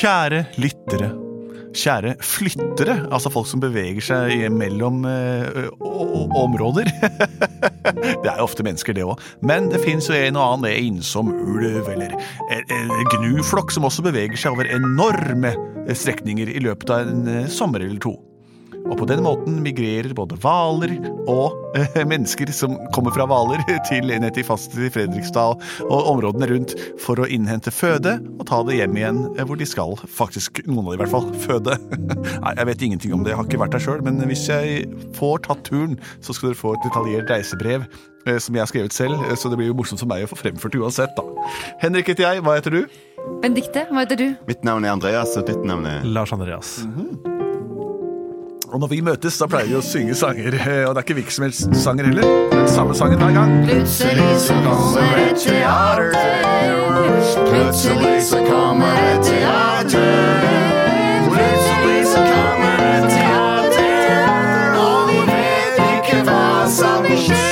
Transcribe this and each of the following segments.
Kjære lyttere. Kjære flyttere, altså folk som beveger seg mellom eh, områder. det er jo ofte mennesker, det òg. Men det fins jo en og annen ensom ulv eller gnuflokk som også beveger seg over enorme strekninger i løpet av en eh, sommer eller to. Og på den måten migrerer både hvaler og eh, mennesker som kommer fra hvaler, til ned til fast i Fredriksdal og områdene rundt for å innhente føde og ta det hjem igjen eh, hvor de skal. Faktisk, noen av de i hvert fall, føde. Nei, Jeg vet ingenting om det, jeg har ikke vært der sjøl, men hvis jeg får tatt turen, så skal dere få et detaljert reisebrev. eh, Som jeg har skrevet selv, eh, så det blir jo morsomt for meg å få fremført uansett. da. Henrik heter jeg, hva heter du? Benedicte, hva heter du? Mitt navn er Andreas, og ditt navn er Lars Andreas. Og når vi møtes, da pleier vi å synge sanger. eh, Og det er ikke hvilken som helst sanger heller. Den samme sangen hver gang. Plutselig så kommer et teater. Plutselig så kommer et teater. Plutselig så kommer et teater. Og vi vet ikke hva som skjer.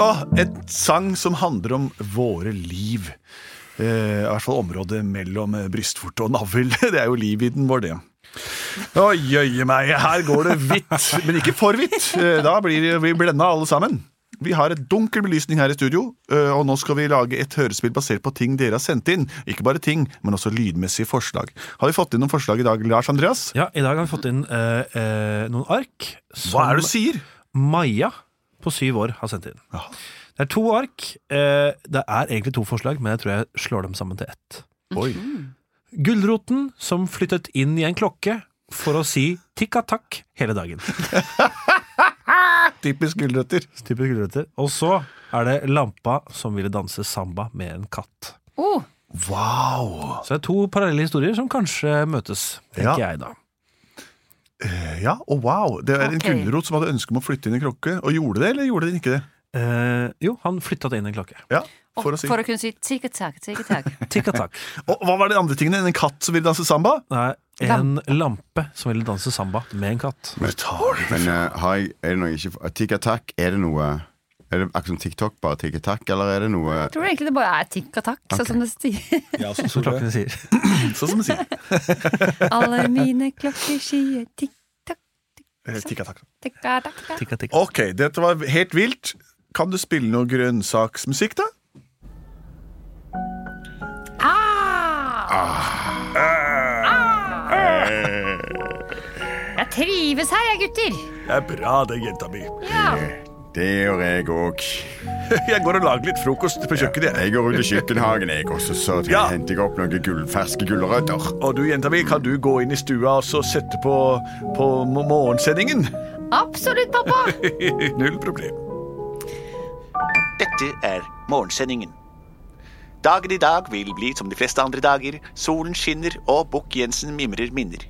Åh, et sang som handler om våre liv. Eh, I hvert fall området mellom eh, brystvorte og navl. Det er jo livvidden vår, det. Å jøye meg, her går det hvitt, men ikke for hvitt. Eh, Da blir vi blenda alle sammen. Vi har et dunkel belysning her i studio, og nå skal vi lage et hørespill basert på ting dere har sendt inn. Ikke bare ting, men også lydmessige forslag. Har vi fått inn noen forslag i dag, Lars Andreas? Ja, I dag har vi fått inn eh, eh, noen ark Hva er det du sier? Maja på syv år har sendt inn. Ja. Det er to ark. Eh, det er egentlig to forslag, men jeg tror jeg slår dem sammen til ett. Oi. Gulroten som flyttet inn i en klokke for å si tikka-takk hele dagen. Typisk gulrøtter. Typisk gulrøtter. Og så er det lampa som ville danse samba med en katt. Oh, Wow! Så det er to parallelle historier som kanskje møtes, tenker Ja. jeg da. Ja, og wow! Det er en okay. gulrot som hadde ønske om å flytte inn i klokke. Og gjorde det, eller gjorde den ikke det? Eh, jo, han flytta det inn en klokke. Ja, for å si. for å kunne si tikka-takk, tikka-takk. Tikka-takk. Og hva var de andre tingene? En katt som ville danse samba? Nei, en lampe som ville danse samba med en katt. Men, Men eh, har jeg, er det noe ikke Tikk-takk, er det noe Er det akkurat som TikTok, bare tikk-takk, eller er det noe Jeg tror egentlig det bare er tikka-takk, sånn som det sier. Ja, sånn Som klokkene sier. Sånn som de sier. Alle mine klokker sier tikk-takk, Eh, tikka-takk. Tikka-tikka. Ok, dette var helt vilt. Kan du spille noe grønnsaksmusikk, da? Jeg trives her, jeg, gutter. Det er bra, det, jenta mi. Ja. Det gjør jeg òg. Jeg går og lager litt frokost på kjøkkenet. jeg. Går ut i kjøkkenhagen, jeg også, så Ja. henter jeg opp noen gull, ferske gulrøtter. Og du, jenta mi, kan du gå inn i stua og så sette på, på morgensendingen? Absolutt, pappa. Null problem. Dette er morgensendingen. Dagen i dag vil bli som de fleste andre dager. Solen skinner, og Bukk-Jensen mimrer minner.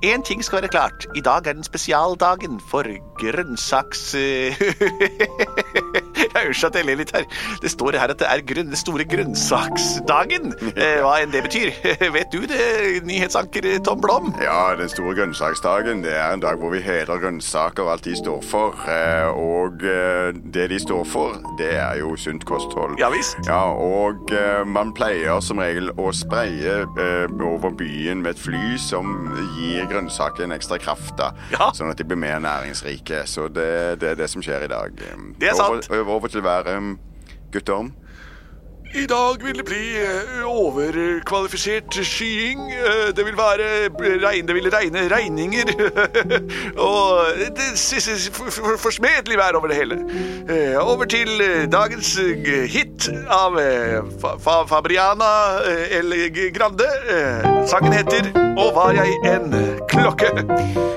Én ting skal være klart. I dag er den spesialdagen for grønnsaks... Unnskyld at jeg ler litt her. Det står her at det er grunn, den store grønnsaksdagen. Eh, Hva enn det betyr. Vet du det, nyhetsanker Tom Blom? Ja, den store grønnsaksdagen det er en dag hvor vi hedrer grønnsaker og alt de står for. Eh, Og eh, det de står for, det er jo sunt kosthold. Ja visst. Ja, og man pleier som regel å spraye eh, over byen med et fly som gir grønnsakene ekstra kraft, da, Ja. sånn at de blir mer næringsrike. Så det, det er det som skjer i dag. Det er sant. Over, over til være um, gutter. I dag vil det bli eh, overkvalifisert skying. Eh, Det vil være regn, det vil regne regninger. Og det forsmedelig vær over det hele. Eh, Over til dagens hit av Fa Fa Fabriana eller Grande. Sangen heter Å var jeg en klokke.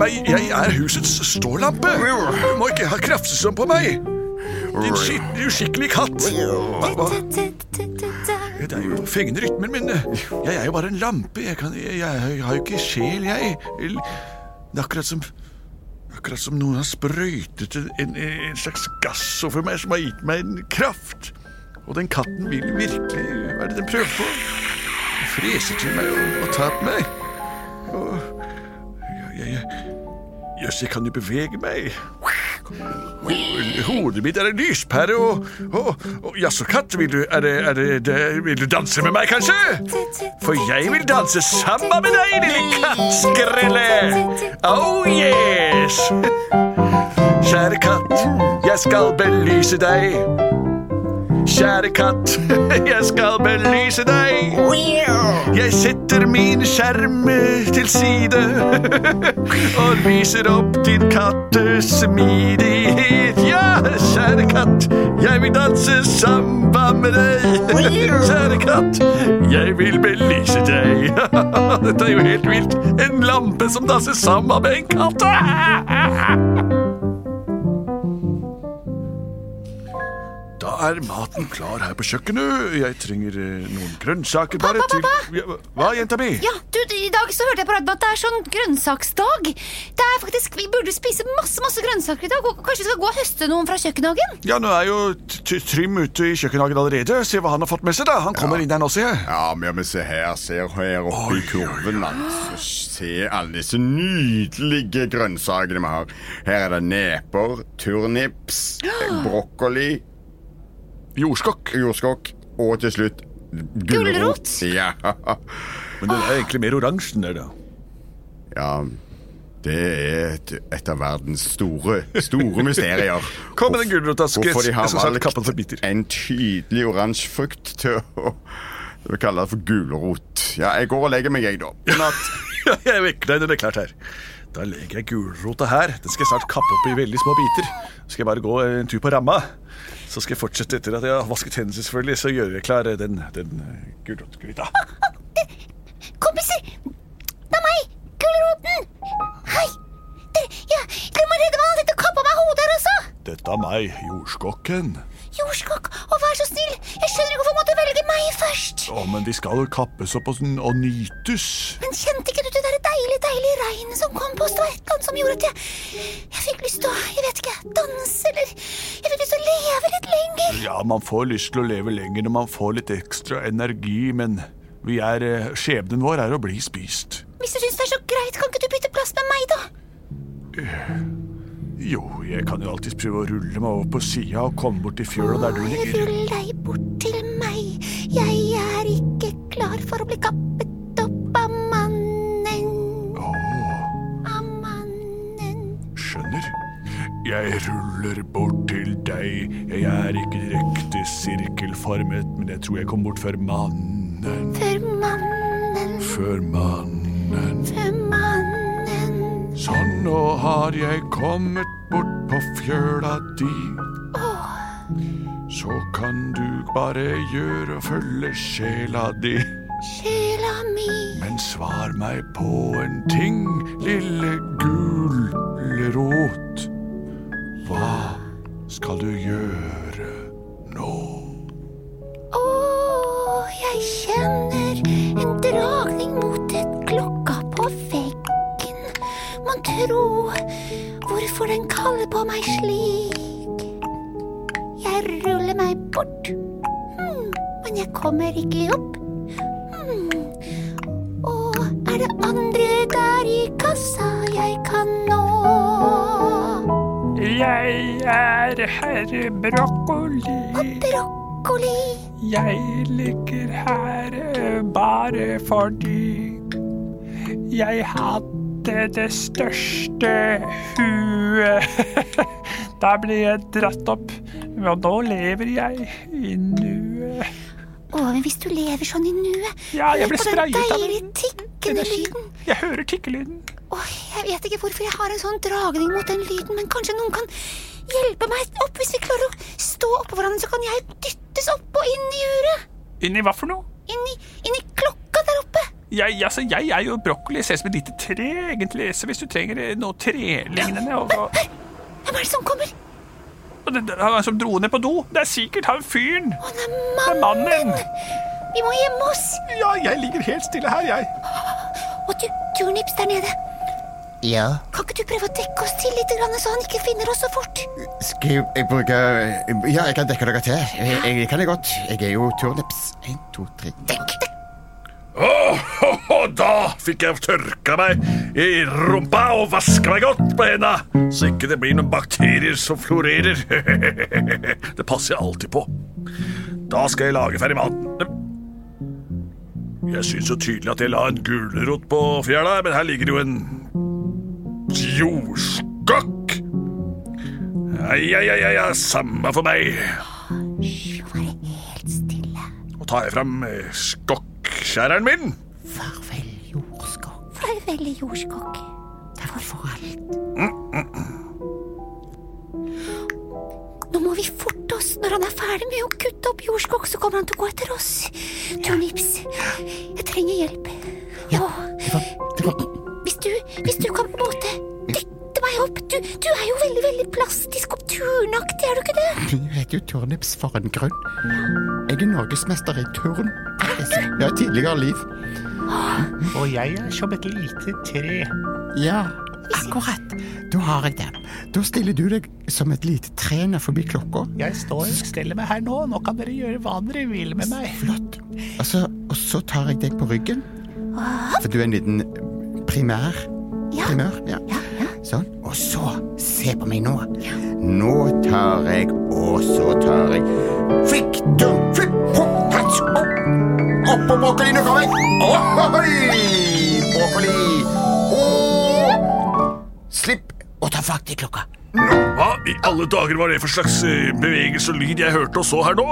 meg. Jeg er husets stålampe. Du må ikke ha krafse sånn på meg. Din skitne, uskikkelige katt. Hva, hva? Det er jo fengende rytmer, men jeg er jo bare en lampe. Jeg, kan, jeg, jeg har jo ikke sjel, jeg. Det er akkurat som Akkurat som noen har sprøytet en, en, en slags gass over meg som har gitt meg en kraft. Og den katten vil virkelig Hva er det den prøver på? Den freser til meg og, og tar på meg. Jeg, jeg, Jøss, jeg kan jo bevege meg. Ho- Hodet mitt er en lyspære, og, og, og Jaså, katt, vil du, er det, er det, det, vil du danse med meg, kanskje? For jeg vil danse sammen med deg, lille kattskrelle. Oh yes! Kjære katt, jeg skal belyse deg. Kjære katt, jeg skal belyse deg. Jeg setter min skjerm til side og viser opp din kattes smidighet. Ja, kjære katt, jeg vil danse samba med deg. Kjære katt, jeg vil belyse deg. Dette er jo helt vilt. En lampe som danser samba med en katt. Er maten klar her på kjøkkenet. Jeg trenger eh, noen grønnsaker bare Pappa, til Ja, Hva, jenta mi? Ja, du, I dag så hørte jeg på radioen at det er sånn grønnsaksdag. Det er faktisk, Vi burde spise masse masse grønnsaker i dag. og Kanskje vi skal gå og høste noen fra kjøkkenhagen? Ja, nå er jo Trym ute i kjøkkenhagen allerede. Se hva han har fått med seg, da. Han kommer inn der nå, ser jeg. Ja, men se her, se her oppe i kurven. Altså. Se alle disse nydelige grønnsakene vi har. Her er det neper, turnips, brokkoli, Jordskokk. jordskokk og til slutt Gulrot. Ja. Men den er egentlig mer oransje enn det, da. ja. Det er et, et av verdens store, store mysterier. Kom med den gulrota. Hvorfor de har valgt en tydelig oransje frukt til å Vi kaller det for gulrot. Ja, jeg går og legger meg, jeg, da. God natt. Jeg vekker deg når det er klart her. Da legger jeg gulrota her. Den skal jeg snart kappe opp i veldig små biter. Så skal jeg bare gå en tur på ramma. Så skal jeg fortsette etter at jeg har vasket hendene, selvfølgelig, så gjør jeg klar den, den gulrotgryta. Kompiser! Det er meg! Gulroten! Hei! Dere, ja, dere må redde meg! Dette kappa meg hodet her også! Dette er meg, jordskokken. Jordskokk, og vær så snill! Jeg skjønner ikke hvorfor måtte velge meg først! Å, men de skal jo kappes opp og, og nytes. Men kjente ikke du det der deilige, regnet som kom på oss? Det var et eller annet som gjorde at jeg Jeg fikk lyst til å, jeg vet ikke, danse eller Jeg fikk lyst til å leve litt lenger. Ja, man får lyst til å leve lenger når man får litt ekstra energi, men vi er, eh, skjebnen vår er å bli spist. Hvis du syns det er så greit, kan ikke du bytte plass med meg, da? Jo, jeg kan jo alltids prøve å rulle meg over på sida og komme bort til fjøla der du ligger. Rull deg bort til meg. Jeg er ikke klar for å bli kappet Jeg ruller bort til deg. Jeg er ikke direkte sirkelformet, men jeg tror jeg kom bort før mannen. Før mannen, Før mannen. Før mannen. Sånn, nå har jeg kommet bort på fjøla di. Så kan du bare gjøre og følge sjela di. Sjela mi. Men svar meg på en ting, lille gulrot. Skal du gjøre nå? Å, jeg kjenner en dragning mot et klokka på veggen. Mon tro hvorfor den kaller på meg slik. Jeg ruller meg bort, hmm, men jeg kommer ikke opp. Hmm. Og er det andre der i kassa jeg kan? Jeg er herr Brokkoli. Brokkoli. Jeg ligger her bare fordi jeg hadde det største huet. Da ble jeg dratt opp, og nå lever jeg i nuet. Å, men hvis du lever sånn i nuet Ja, jeg ble sprayet av en tikkende energi. Lyden. Jeg hører tikkelyden. Åh, jeg vet ikke hvorfor jeg har en sånn dragning mot den lyden, men kanskje noen kan hjelpe meg opp hvis vi klarer å stå oppå hverandre, så kan jeg dyttes opp og inn i uret. Inni hva for noe? Inn i, inn i klokka der oppe. Jeg, altså, jeg er jo brokkoli. Ser ut som et lite tre, egentlig. Så hvis du trenger noe trelignende og, og, Hvem er det som kommer? og det, Han som dro ned på do. Det er sikkert han fyren. Å, det er Det er mannen! Vi må gjemme oss! Ja, jeg ligger helt stille her, jeg. Og du, Turnips der nede. Ja, Kan ikke du prøve å dekke oss til litt, så han ikke finner oss så fort? skal jeg, bruke Ja, jeg kan dekke dere til. Jeg, jeg kan det godt. Jeg er jo turnips. En, to, tre. Dekk! Og da fikk jeg tørka meg i rumpa og vaska meg godt på henda, så ikke det blir noen bakterier som florerer. Det passer jeg alltid på. Da skal jeg lage ferdig maten. Jeg syns jo tydelig at jeg la en gulrot på fjæra, men her ligger det jo en jordskokk. Ja, ja, ja, ja, ja, samme for meg. Hysj, må helt stille. Og tar jeg fram eh, skokkskjæreren min. Farvel, jordskokk. Farvel, jordskokk. Det var for alt. Nå må vi forte oss. Når han er ferdig med å kutte opp jordskokk, så kommer han til å gå etter oss. Turnips, jeg trenger hjelp. Ja, Åh, det var, det var hvis, du, hvis du kan på en måte dytte meg opp Du, du er jo veldig, veldig plastisk og turnaktig, er du ikke det? Du heter jo turnips for en grunn. Jeg er norgesmester i turn. Er du? Ja, tidligere liv. Og jeg er som et lite tre. Ja, akkurat. Da har jeg den. Da stiller du deg som et lite tre ned forbi klokka. Jeg står steller meg her nå. Nå kan dere gjøre hva dere vil med meg. Flott. Og så, og så tar jeg deg på ryggen. For du er en liten primær. Ja. Primør. Ja. Sånn. Og så, se på meg nå. Nå tar jeg, og så tar jeg Fikk, du, fikk, hopp, opp. Opp på brokkoli, nå kommer jeg. Ohoi! Brokkoli. Slipp å ta fatt i klokka. Hva i alle dager var det for slags eh, bevegelse og lyd jeg hørte og så her nå?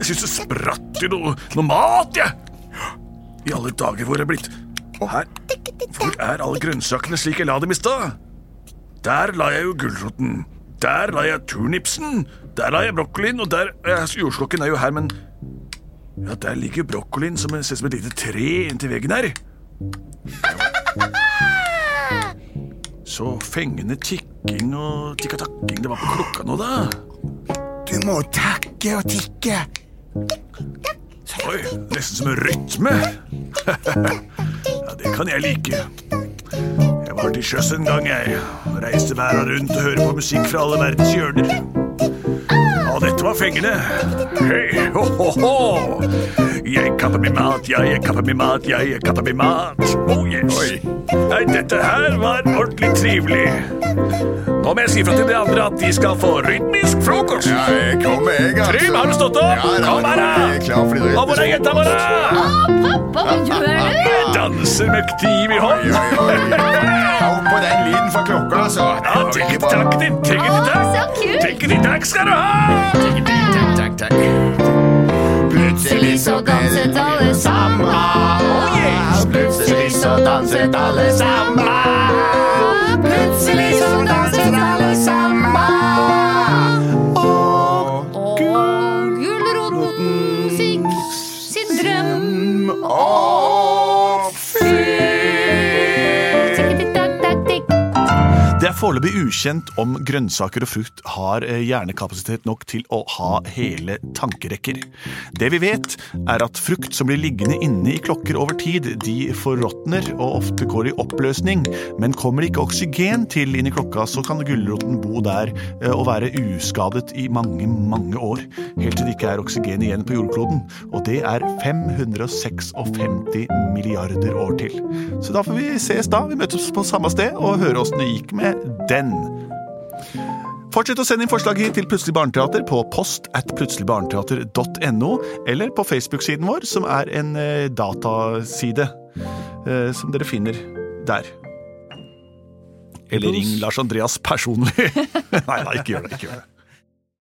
Jeg syns det spratt i noe, noe mat, jeg. I alle dager, hvor er det blitt? Og Her. Hvor er alle grønnsakene slik jeg la dem i stad? Der la jeg jo gulroten. Der la jeg turnipsen. Der la jeg brokkolien, og der Jordslokken Jordskokken er jo her, men Ja, der ligger brokkolien som ser ut som et lite tre inntil veggen her. Så fengende tikking og tikkatakking det var på klokka nå, da. Du må takke og tikke. Oi, nesten som en rytme. ja, det kan jeg like. Jeg var til sjøs en gang, jeg. Reiste verden rundt og hørte på musikk fra alle verdens hjørner. Og dette var fengende. Hei, ho, ho, ho. Jeg kapper min mat, ja, jeg kapper min mat, ja, jeg kapper min mat. Oh, yes. Nei, dette her var ordentlig trivelig. Nå må jeg si fra til de andre at de skal få rytmisk frokost. Ja, jeg kommer, jeg, altså. Trym, har du stått opp? Ja, da, Kom her, er da! Og hvor er jenta vår? Pappa, hva gjør du? Jeg danser med kniv i hånd. Hold på den lyden fra klokka, altså. Ja, tikk-takk, din kult! Tikket-takk skal du ha! Takk, takk. Plutselig så danset alle sammen. Oh, yes. Plutselig så danset alle sammen. Plutselig så danset alle sammen. Og Og gulroten fikk sin drøm oppfylt. Er foreløpig ukjent om grønnsaker og frukt har eh, hjernekapasitet nok til å ha hele tankerekker. Det vi vet, er at frukt som blir liggende inne i klokker over tid, de forråtner og ofte går i oppløsning. Men kommer det ikke oksygen til inn i klokka, så kan gulroten bo der eh, og være uskadet i mange, mange år. Helt til det ikke er oksygen igjen på jordkloden. Og det er 556 milliarder år til. Så da får vi ses da. Vi møtes på samme sted og høre åssen det gikk med den. Fortsett å sende inn forslag hit til Plutselig barneteater på post at plutseligbarneteater.no, eller på Facebook-siden vår, som er en eh, dataside eh, som dere finner der. Eller ring Lars Andreas personlig. nei, nei, ikke gjør det. ikke gjør det.